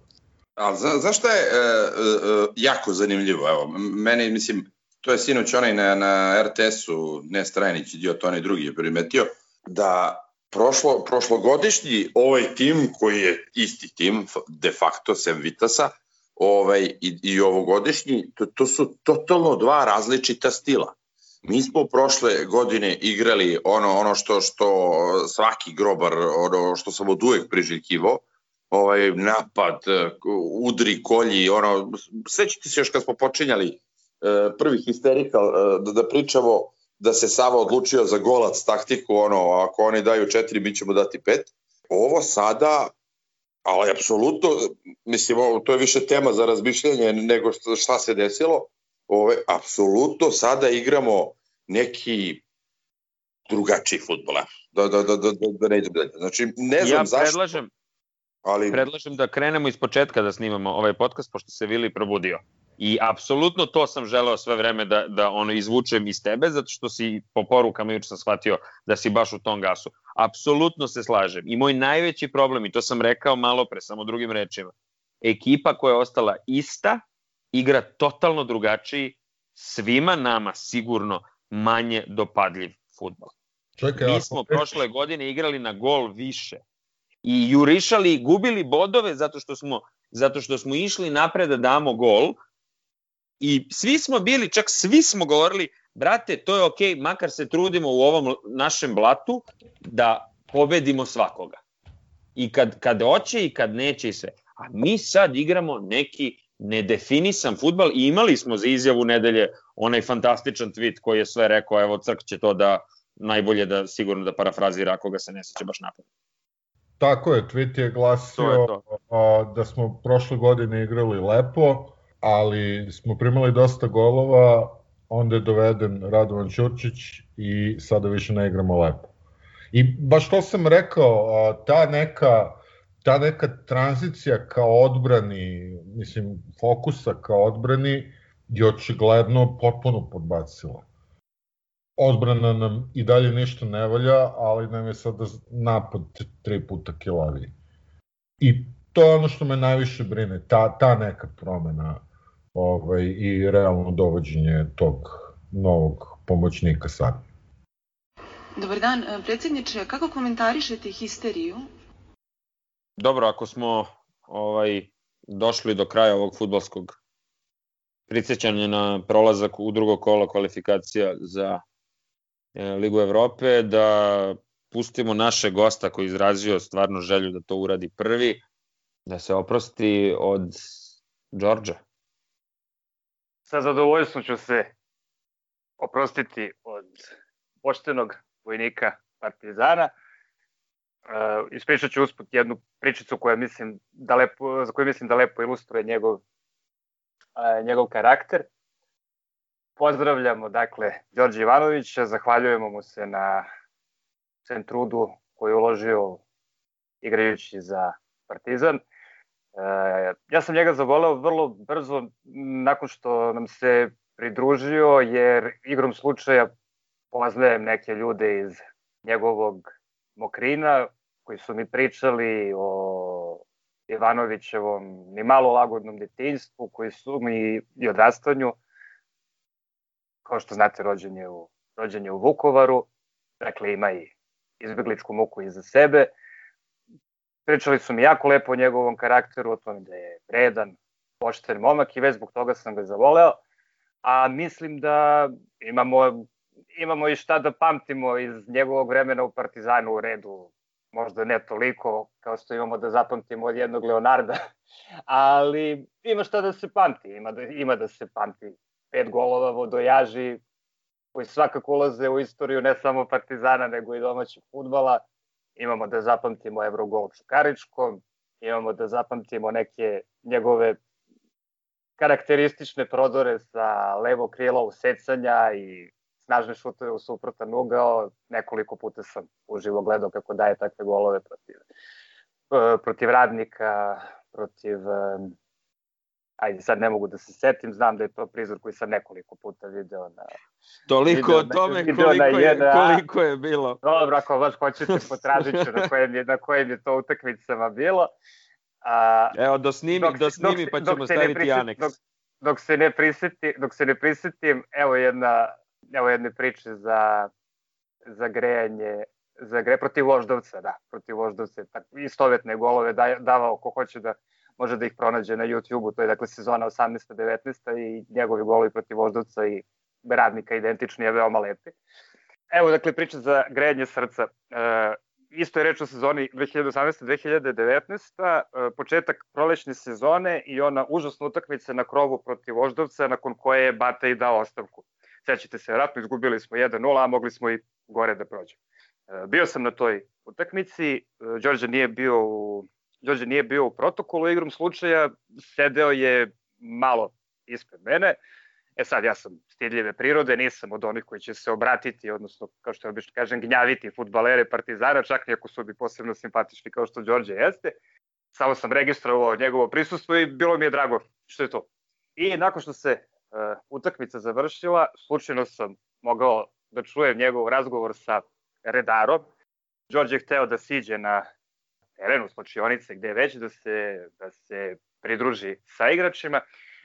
A za, zašto je e, e, jako zanimljivo? Evo, meni, mislim, to je sinoć onaj na, na RTS-u, ne Strajnić, idiot, onaj drugi je primetio, da prošlo, prošlogodišnji ovaj tim, koji je isti tim, de facto, sem Vitasa, ovaj, i, i ovogodišnji, to, to su totalno dva različita stila. Mi smo prošle godine igrali ono ono što što svaki grobar, ono što sam od uvek priželjkivo, ovaj napad, udri, kolji, ono sećate se još kad smo počinjali e, prvi histerikal e, da, da pričamo da se Sava odlučio za golac taktiku, ono, ako oni daju četiri, mi ćemo dati pet. Ovo sada, ali apsolutno, mislim, ovo, to je više tema za razmišljanje nego šta se desilo, ove, apsolutno sada igramo neki drugačiji futbol. Da, da, da, da, da, da ne idem dalje. Znači, ne znam
ja
zašto.
Predlažem, ali... Predlažem da krenemo iz početka da snimamo ovaj podcast, pošto se Vili probudio. I apsolutno to sam želeo sve vreme da, da ono izvučem iz tebe, zato što si po porukama juče sam shvatio da si baš u tom gasu. Apsolutno se slažem. I moj najveći problem, i to sam rekao malo pre, samo drugim rečima, ekipa koja je ostala ista, igra totalno drugačiji, svima nama sigurno manje dopadljiv futbol. Čekaj, Mi smo prošle godine igrali na gol više i jurišali i gubili bodove zato što smo zato što smo išli napred da damo gol i svi smo bili, čak svi smo govorili, brate, to je okej, okay, makar se trudimo u ovom našem blatu da pobedimo svakoga. I kad, kad hoće i kad neće i sve. A mi sad igramo neki nedefinisan futbal i imali smo za izjavu nedelje onaj fantastičan tweet koji je sve rekao, evo Crk će to da najbolje da sigurno da parafrazira ako ga se ne seća baš napad.
Tako je, tweet je glasio je to. A, da smo prošle godine igrali lepo, ali smo primali dosta golova, onda je doveden Radovan Ćurčić i sada više ne igramo lepo. I baš to sam rekao, ta neka ta neka tranzicija kao odbrani, mislim, fokusa kao odbrani je očigledno potpuno podbacila. Odbrana nam i dalje ništa ne valja, ali nam je sada napad tri puta kilaviji. I to je ono što me najviše brine, ta, ta neka promena ovaj, i realno dovođenje tog novog pomoćnika sad.
Dobar dan, predsjedniče, kako komentarišete histeriju
dobro, ako smo ovaj došli do kraja ovog futbolskog prisećanja na prolazak u drugo kolo kvalifikacija za e, Ligu Evrope, da pustimo naše gosta koji izrazio stvarno želju da to uradi prvi, da se oprosti od Đorđa.
Sa zadovoljstvom ću se oprostiti od poštenog vojnika Partizana. Uh, ispričat ću usput jednu pričicu koja mislim da lepo, za koju mislim da lepo ilustruje njegov, uh, njegov karakter. Pozdravljamo, dakle, Đorđe Ivanovića, zahvaljujemo mu se na centrudu koju je uložio igrajući za Partizan. Uh, ja sam njega zavoleo vrlo brzo nakon što nam se pridružio, jer igrom slučaja poznajem neke ljude iz njegovog Mokrina, koji su mi pričali o Ivanovićevom ni malo lagodnom detinjstvu, koji su mi i odrastanju, kao što znate, rođen je u, rođen je u Vukovaru, dakle ima i izbegličku muku iza sebe. Pričali su mi jako lepo o njegovom karakteru, o tome da je vredan, pošten momak i već zbog toga sam ga zavoleo. A mislim da imamo, imamo i šta da pamtimo iz njegovog vremena u Partizanu u redu možda ne toliko kao što imamo da zapamtimo od jednog Leonarda, ali ima šta da se pamti, ima da, ima da se pamti. Pet golova vodojaži koji svakako ulaze u istoriju ne samo Partizana, nego i domaćeg futbala. Imamo da zapamtimo Evrogol Čukaričkom, imamo da zapamtimo neke njegove karakteristične prodore sa levo krilo usecanja i snažne šutove u suprotan ugao, nekoliko puta sam uživo gledao kako daje takve golove protiv, e, protiv radnika, protiv ajde sad ne mogu da se setim, znam da je to prizor koji sam nekoliko puta video na
Toliko video, o tome video koliko, je, koliko je bilo.
Dobro, ako baš hoćete potražit ću na kojem je, na kojem je to utakmicama bilo.
A, Evo, do snimi, dok, do snimi dok, pa ćemo staviti priset, aneks.
Dok, dok, se ne priseti, dok se ne prisetim, evo jedna evo jedne priče za, za grejanje, za gre protiv Voždovca, da, protiv Voždovca, tako, istovetne golove da, davao ko hoće da, može da ih pronađe na YouTube-u, to je dakle sezona 18-19 i njegovi golovi protiv Voždovca i radnika identični je veoma lepi. Evo, dakle, priča za grejanje srca. E, isto je reč o sezoni 2018-2019, e, početak prolećne sezone i ona užasna utakmica na krovu protiv Voždovca, nakon koje je Bata i dao ostavku. Sećate se, vratno izgubili smo 1-0, a mogli smo i gore da prođemo. E, bio sam na toj utakmici, e, Đorđe nije bio u Đorđe nije bio u protokolu igrom slučaja, sedeo je malo ispred mene. E sad, ja sam stidljive prirode, nisam od onih koji će se obratiti, odnosno, kao što obično kažem, gnjaviti futbalere Partizana, čak iako su bi posebno simpatični kao što Đorđe jeste. Samo sam registrovao njegovo prisustvo i bilo mi je drago što je to. I nakon što se uh, utakmica završila, slučajno sam mogao da čujem njegov razgovor sa redarom. Đorđe je hteo da siđe na terenu slučionice gde već da se, da se pridruži sa igračima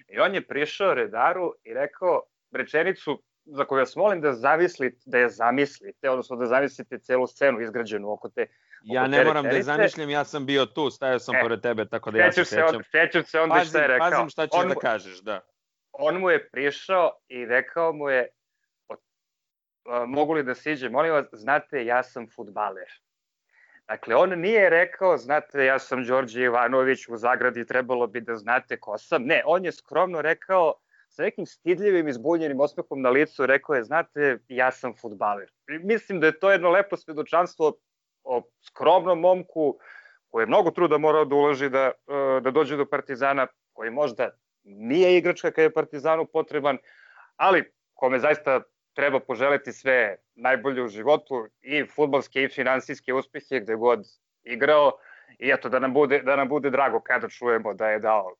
i on je prišao redaru i rekao rečenicu za koju vas molim da zamislite, da je zamislite, odnosno da zamislite celu scenu izgrađenu oko te
Ja ne moram da je zamišljam, ja sam bio tu, stajao sam e, pored tebe, tako da ja se sećam.
Sećam se onda šta je rekao.
Pazim šta ćeš on, da kažeš, da.
On mu je prišao i rekao mu je, mogu li da siđe, molim vas, znate, ja sam futbaler. Dakle, on nije rekao, znate, ja sam Đorđe Ivanović u zagradi, trebalo bi da znate ko sam. Ne, on je skromno rekao, sa nekim stidljivim izbunjenim osmehom na licu, rekao je, znate, ja sam futbaler. Mislim da je to jedno lepo svedočanstvo o skromnom momku, koji je mnogo truda morao da uloži da, e, da dođe do Partizana, koji možda nije igračka kada je Partizanu potreban, ali kome zaista treba poželeti sve najbolje u životu i futbolske i finansijske uspehe gde god igrao i eto da nam bude da nam bude drago kada čujemo da je dao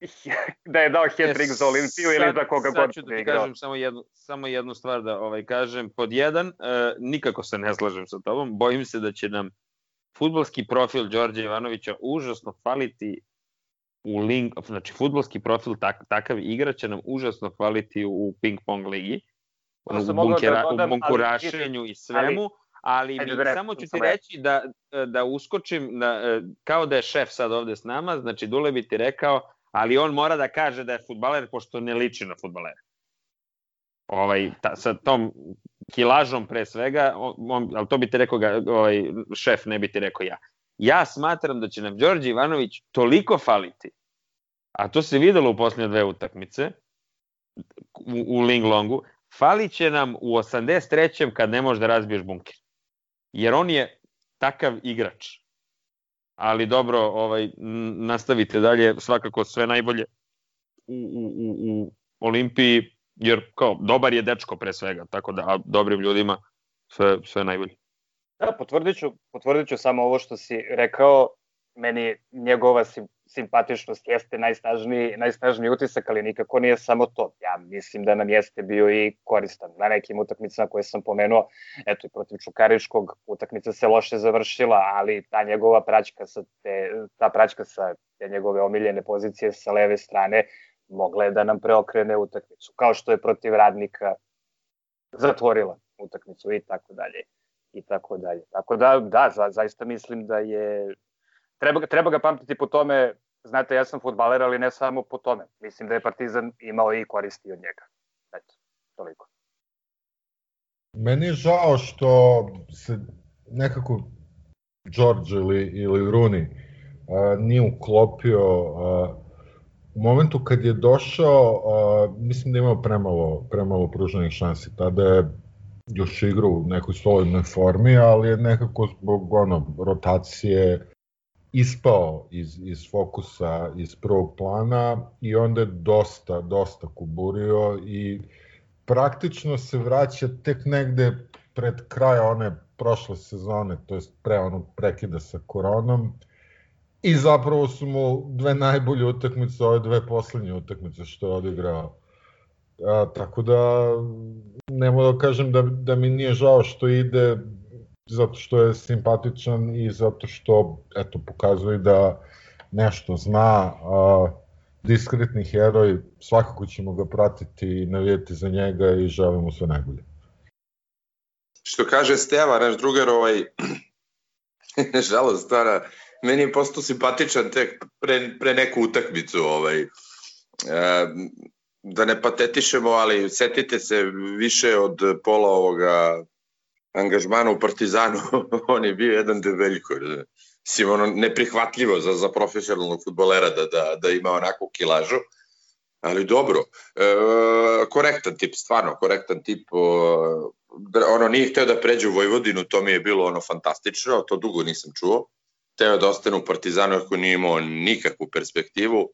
da je dao hat-trick za Olimpiju ili za koga god
ću da ti igrao. kažem samo jednu, samo jednu stvar da ovaj kažem. Pod jedan, uh, nikako se ne slažem sa tobom. Bojim se da će nam futbolski profil Đorđe Ivanovića užasno faliti u link, znači futbolski profil tak, takav igra će nam užasno faliti u ping-pong ligi ono, u, bunkera, da dodam, u bunkurašenju ali, i svemu, ali, ali mi, da samo ću ti reći da, da uskočim, da, e, kao da je šef sad ovde s nama, znači Dule bi ti rekao, ali on mora da kaže da je futbaler, pošto ne liči na futbalera. Ovaj, ta, sa tom kilažom pre svega, on, ali to bi ti rekao ga, ovaj, šef, ne bi ti rekao ja. Ja smatram da će nam Đorđe Ivanović toliko faliti, a to se videlo u posljednje dve utakmice, u, u Linglongu, Fali će nam u 83. kad ne možeš da razbiješ bunker. Jer on je takav igrač. Ali dobro, ovaj nastavite dalje, svakako sve najbolje u, u, u, u Olimpiji, jer kao dobar je dečko pre svega, tako da a dobrim ljudima sve, sve najbolje.
Da, potvrdit ću, potvrdit ću samo ovo što si rekao, meni njegova simpatičnost jeste najsnažniji, najsnažniji utisak, ali nikako nije samo to. Ja mislim da nam jeste bio i koristan na nekim utakmicama koje sam pomenuo. Eto i protiv Čukaričkog utakmica se loše završila, ali ta njegova praćka sa te, ta praćka sa te njegove omiljene pozicije sa leve strane mogla je da nam preokrene utakmicu, kao što je protiv radnika zatvorila utakmicu i tako dalje i tako dalje. Tako da, da, za, zaista mislim da je treba, treba ga pamtiti po tome, znate, ja sam futbaler, ali ne samo po tome. Mislim da je Partizan imao i koristi od njega. Eto, toliko.
Meni je žao što se nekako George ili, ili Rooney a, nije uklopio a, u momentu kad je došao, a, mislim da je imao premalo, premalo pruženih šansi. Tada je još igrao u nekoj solidnoj formi, ali je nekako zbog ono, rotacije ispao iz, iz fokusa, iz prvog plana i onda je dosta, dosta kuburio i praktično se vraća tek negde pred kraja one prošle sezone, to jest pre onog prekida sa koronom i zapravo su mu dve najbolje utakmice, ove dve poslednje utakmice što je odigrao. A, tako da ne mogu da kažem da, da mi nije žao što ide zato što je simpatičan i zato što eto pokazuje da nešto zna a, diskretni heroj svakako ćemo ga pratiti i navijeti za njega i želimo sve najbolje
što kaže Steva, naš drugar ovaj žalost stvara meni je postao simpatičan tek pre, pre neku utakmicu. Ovaj. E, da ne patetišemo, ali setite se više od pola ovoga angažmana u Partizanu, on je bio jedan debeljko. Sim, ono, neprihvatljivo za, za profesionalnog futbolera da, da, da ima onakvu kilažu. Ali dobro, e, korektan tip, stvarno korektan tip. O, ono, nije hteo da pređe u Vojvodinu, to mi je bilo ono fantastično, to dugo nisam čuo. Teo da ostane u Partizanu ako nije imao nikakvu perspektivu.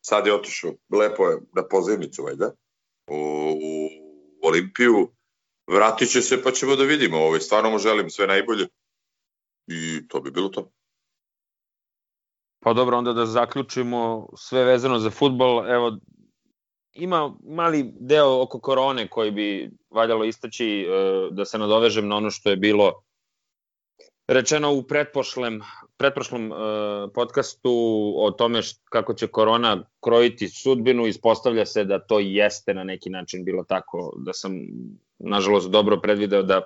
Sad je otišao, lepo je da pozajmicu, vajda, u, u Olimpiju. Vratit će se pa ćemo da vidimo. Ovaj, stvarno mu želim sve najbolje. I to bi bilo to.
Pa dobro, onda da zaključimo sve vezano za futbol. Evo, ima mali deo oko korone koji bi valjalo istaći e, da se nadovežem na ono što je bilo rečeno u pretpošlem, pretprošlom uh, podcastu o tome kako će korona krojiti sudbinu, ispostavlja se da to jeste na neki način bilo tako, da sam nažalost dobro predvideo da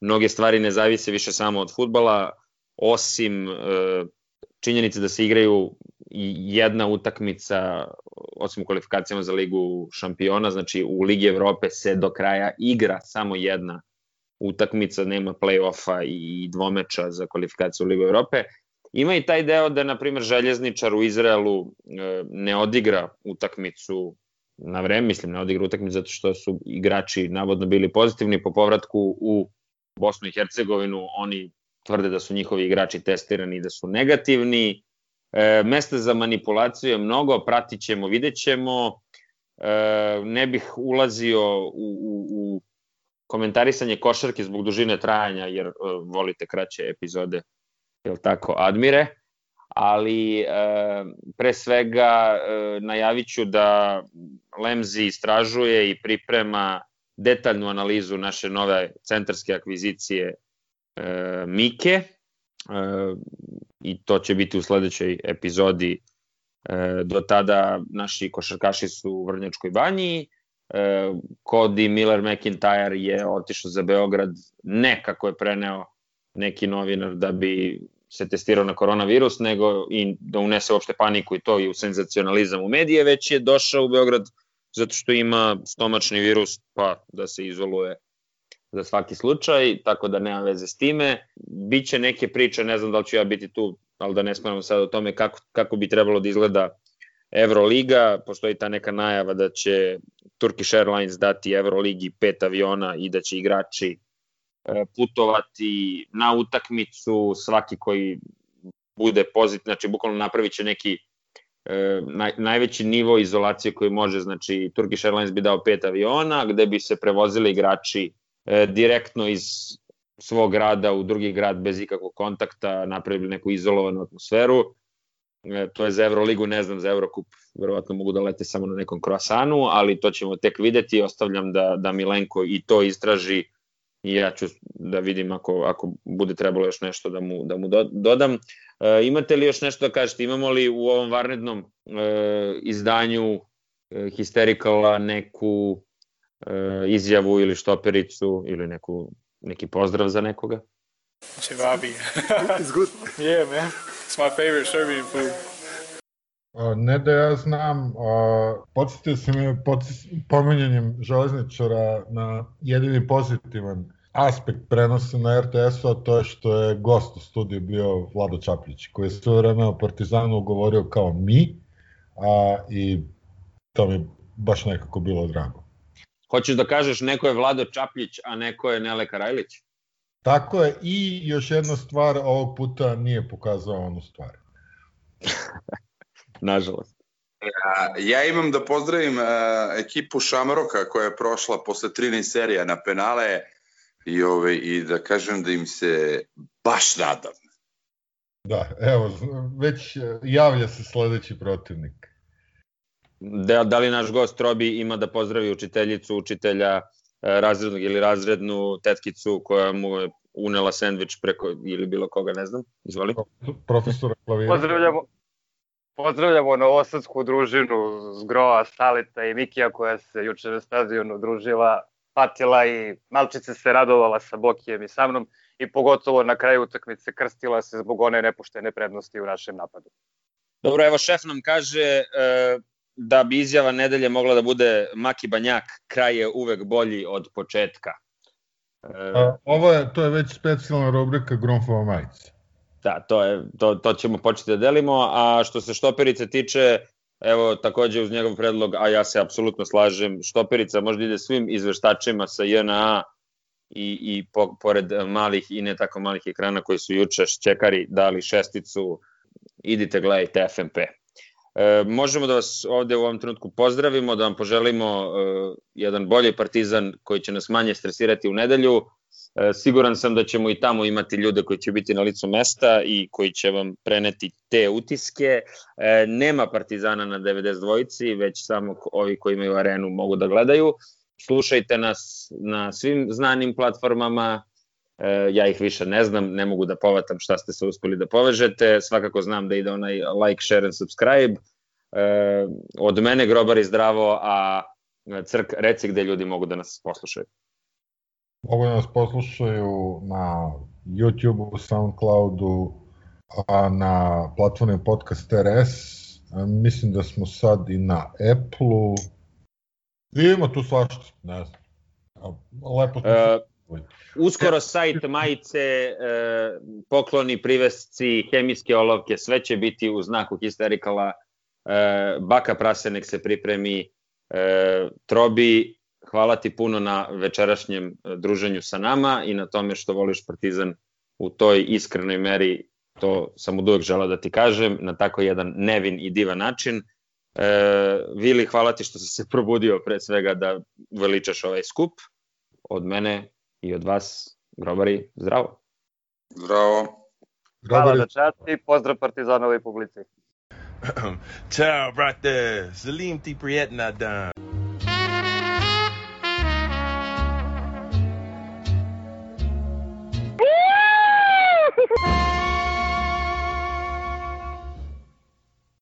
mnoge stvari ne zavise više samo od futbala, osim uh, činjenice da se igraju jedna utakmica osim u kvalifikacijama za ligu šampiona, znači u Ligi Evrope se do kraja igra samo jedna utakmica, nema play-offa i dvomeča za kvalifikaciju u Ligu Evrope. Ima i taj deo da, na primjer, željezničar u Izraelu e, ne odigra utakmicu na vreme, mislim, ne odigra utakmicu zato što su igrači navodno bili pozitivni po povratku u Bosnu i Hercegovinu, oni tvrde da su njihovi igrači testirani i da su negativni. E, mesta za manipulaciju je mnogo, pratit ćemo, vidjet ćemo. E, ne bih ulazio u, u, u komentarisanje košarke zbog dužine trajanja, jer e, volite kraće epizode, je tako, Admire, ali e, pre svega e, najavit ću da Lemzi istražuje i priprema detaljnu analizu naše nove centarske akvizicije e, Mike e, i to će biti u sledećoj epizodi. E, do tada naši košarkaši su u Vrnjačkoj banji. E, Cody Miller McIntyre je otišao za Beograd. Ne kako je preneo neki novinar da bi se testirao na koronavirus, nego i da unese uopšte paniku i to i u senzacionalizam u medije, već je došao u Beograd zato što ima stomačni virus, pa da se izoluje za svaki slučaj, tako da nema veze s time. Biće neke priče, ne znam da li ću ja biti tu, ali da ne smanamo sad o tome kako, kako bi trebalo da izgleda Euroliga, postoji ta neka najava da će Turkish Airlines dati Euroligi pet aviona i da će igrači putovati na utakmicu, svaki koji bude pozit, znači bukvalno napravit će neki e, naj, najveći nivo izolacije koji može, znači Turkish Airlines bi dao pet aviona gde bi se prevozili igrači e, direktno iz svog grada u drugi grad bez ikakvog kontakta, napravili neku izolovanu atmosferu. E, to je za Euroligu, ne znam za Eurokup, verovatno mogu da lete samo na nekom croissanu, ali to ćemo tek videti, ostavljam da, da Milenko i to istraži i ja ću da vidim ako, ako bude trebalo još nešto da mu, da mu do, dodam. E, imate li još nešto da kažete? Imamo li u ovom varnednom e, izdanju e, Histerikala neku e, izjavu ili štopericu ili neku, neki pozdrav za nekoga?
Cevabi. It's good. yeah, man. It's my favorite Serbian food.
Ne da ja znam, podsjetio se mi pomenjanjem železničara na jedini pozitivan aspekt prenosa na RTS-u, a to je što je gost u studiju bio Vlado Čaplić, koji je sve vreme o Partizanu govorio kao mi, a, i to mi baš nekako bilo drago.
Hoćeš da kažeš neko je Vlado Čaplić, a neko je Nele Karajlić?
Tako je, i još jedna stvar, ovog puta nije pokazao onu stvar.
Nažalost.
Ja, ja imam da pozdravim uh, ekipu Šamroka koja je prošla posle 13 serija na penale i, ove, ovaj, i da kažem da im se baš nadam.
Da, evo, već javlja se sledeći protivnik.
Da, da li naš gost Robi ima da pozdravi učiteljicu, učitelja, E, razrednog ili razrednu tetkicu koja mu je unela sendvič preko ili bilo koga, ne znam. Izvoli.
Profesora klavira.
Pozdravljamo, pozdravljamo novosadsku družinu Zgroa, Salita i Mikija koja se juče na stadionu družila, patila i malčice se radovala sa Bokijem i sa mnom i pogotovo na kraju utakmice krstila se zbog one nepoštene prednosti u našem napadu.
Dobro, evo šef nam kaže e, da bi izjava nedelje mogla da bude Maki Banjak, kraj je uvek bolji od početka.
E, A, ovo je, to je već specijalna rubrika Gromfova majica.
Da, to, je, to, to ćemo početi da delimo, a što se Štoperice tiče, evo takođe uz njegov predlog, a ja se apsolutno slažem, Štoperica možda ide svim izveštačima sa JNA i, i po, pored malih i ne tako malih ekrana koji su juče šćekari dali šesticu, idite gledajte FMP. E, možemo da vas ovde u ovom trenutku pozdravimo, da vam poželimo e, jedan bolji partizan koji će nas manje stresirati u nedelju. E, siguran sam da ćemo i tamo imati ljude koji će biti na licu mesta i koji će vam preneti te utiske. E, nema partizana na 92-ici, već samo ovi koji imaju arenu mogu da gledaju. Slušajte nas na svim znanim platformama, e, ja ih više ne znam, ne mogu da povatam šta ste se uspeli da povežete, svakako znam da ide onaj like, share and subscribe, od mene grobari zdravo, a Crk, reci gde ljudi mogu da nas poslušaju.
Mogu da nas poslušaju na YouTube-u, Soundcloudu, a na platformi Podcast RS, mislim da smo sad i na Apple-u, ima tu svašta, ne znam. Lepo smo uh,
Uskoro sajt majice, e, pokloni, privesci, hemijske olovke, sve će biti u znaku histerikala. E, baka prase nek se pripremi. E, trobi, hvala ti puno na večerašnjem druženju sa nama i na tome što voliš Partizan u toj iskrenoj meri. To sam od uvek želao da ti kažem, na tako jedan nevin i divan način. E, Vili, hvala ti što si se probudio pre svega da veličaš ovaj skup. Od mene i od vas, grobari, zdravo.
Zdravo.
Hvala za čast i pozdrav Partizanovoj publici.
Ćao, brate. Zalim ti prijetna dan.